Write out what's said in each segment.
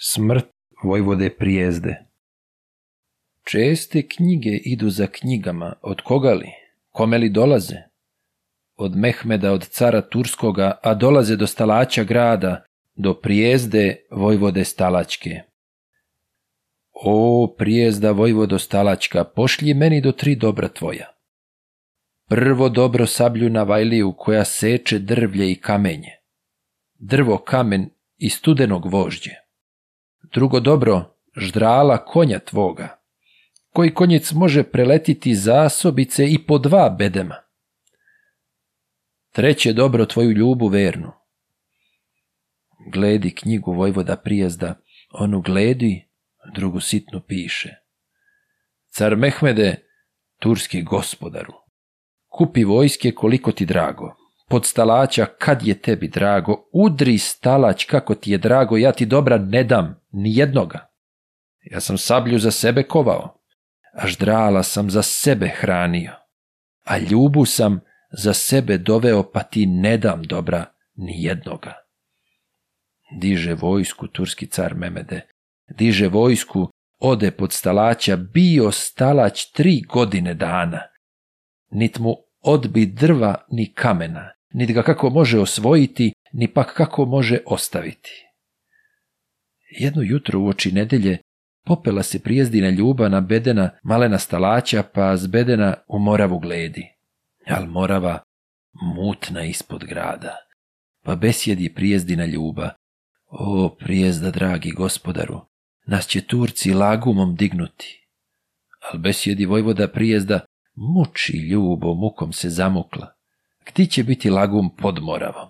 Smrt Vojvode Prijezde Česte knjige idu za knjigama, od koga li, kome li dolaze? Od Mehmeda, od cara Turskoga, a dolaze do stalača grada, do Prijezde Vojvode Stalačke. O, Prijezda Vojvodo Stalačka, pošlji meni do tri dobra tvoja. Prvo dobro sablju na vajliju koja seče drvlje i kamenje. Drvo, kamen i studenog vožđe drugo dobro ždrala konja tvoga, koji konjec može preletiti zasobice i po dva bedema. Treće dobro tvoju ljubu vernu. Gledi knjigu Vojvoda prijezda, onu gledi, drugu sitnu piše. Car Mehmede, turski gospodaru, kupi vojske koliko ti drago podstalaća kad je tebi drago, udri stalač kako ti je drago, ja ti dobra ne dam, ni jednoga. Ja sam sablju za sebe kovao, a ždrala sam za sebe hranio, a ljubu sam za sebe doveo, pa ti ne dam dobra ni jednoga. Diže vojsku turski car Memede, diže vojsku, ode pod stalača bio stalać tri godine dana, nit mu odbi drva ni kamena, niti ga kako može osvojiti, ni pak kako može ostaviti. Jedno jutro u oči nedelje popela se prijezdina ljuba na bedena malena stalaća, pa zbedena u moravu gledi. Al morava mutna ispod grada, pa besjedi prijezdina ljuba. O, prijezda, dragi gospodaru, nas će Turci lagumom dignuti. Al besjedi vojvoda prijezda, muči ljubo, mukom se zamukla. Kti će biti lagum pod Moravom.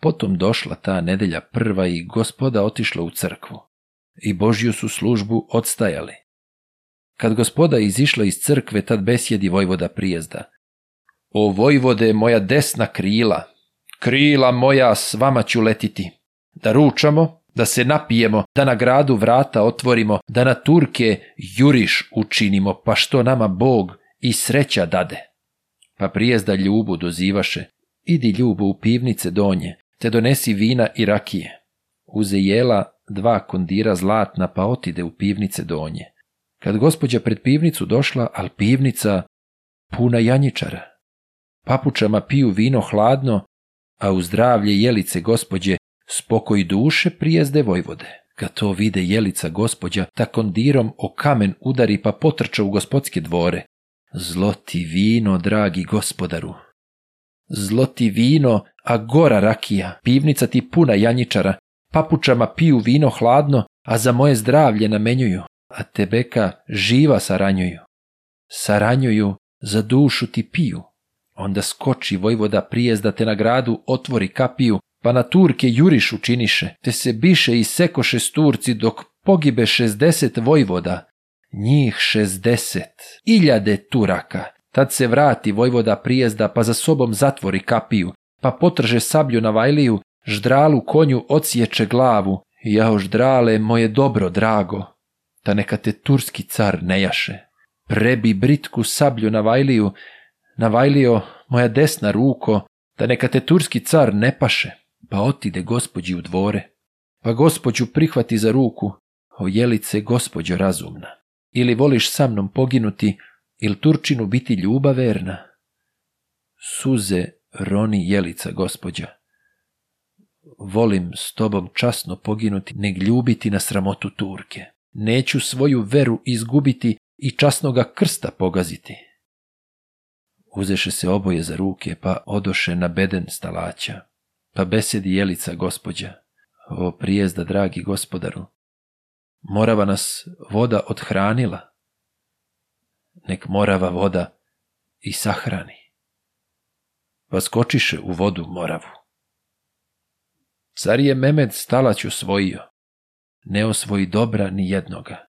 Potom došla ta nedelja prva i gospoda otišla u crkvu. I Božju su službu odstajali. Kad gospoda izišla iz crkve, tad besjedi Vojvoda prijezda. O Vojvode, moja desna krila, krila moja s vama ću letiti. Da ručamo, da se napijemo, da na gradu vrata otvorimo, da na Turke juriš učinimo, pa što nama Bog i sreća dade pa prijezda ljubu dozivaše, idi ljubu u pivnice donje, te donesi vina i rakije. Uze jela dva kondira zlatna, pa otide u pivnice donje. Kad gospođa pred pivnicu došla, al pivnica puna janjičara. Papučama piju vino hladno, a u zdravlje jelice gospođe spokoj duše prijezde Vojvode. Kad to vide jelica gospođa, ta kondirom o kamen udari pa potrče u gospodske dvore, «Zloti vino, dragi gospodaru. Zloti vino, a gora rakija, pivnica ti puna janjičara, papučama piju vino hladno, a za moje zdravlje namenjuju, a tebeka živa saranjuju. Saranjuju, za dušu ti piju. Onda skoči vojvoda prijezda te na gradu otvori kapiju, pa na Turke juriš učiniše, te se biše i sekoše turci dok pogibe šestdeset vojvoda, njih šestdeset, iljade Turaka. Tad se vrati vojvoda prijezda pa za sobom zatvori kapiju, pa potrže sablju na vajliju, ždralu konju odsječe glavu. Jao ždrale, moje dobro drago, da neka te turski car ne jaše. Prebi britku sablju na vajliju, vajlijo moja desna ruko, da neka te turski car ne paše, pa otide gospođi u dvore. Pa gospođu prihvati za ruku, o jelice gospođo razumna ili voliš sa mnom poginuti, il Turčinu biti ljuba verna? Suze roni jelica, gospođa. Volim s tobom časno poginuti, neg ljubiti na sramotu Turke. Neću svoju veru izgubiti i časnoga krsta pogaziti. Uzeše se oboje za ruke, pa odoše na beden stalaća. Pa besedi jelica, gospođa. O prijezda, dragi gospodaru, Morava nas voda odhranila, nek morava voda i sahrani. skočiše u vodu moravu. Car je Mehmed stalać osvojio, ne osvoji dobra ni jednoga.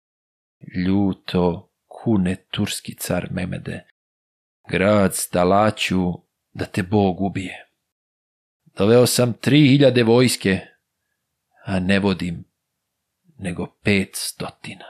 Ljuto kune turski car Memede, grad stalaću da te Bog ubije. Doveo sam tri hiljade vojske, a ne vodim nego pet stotina.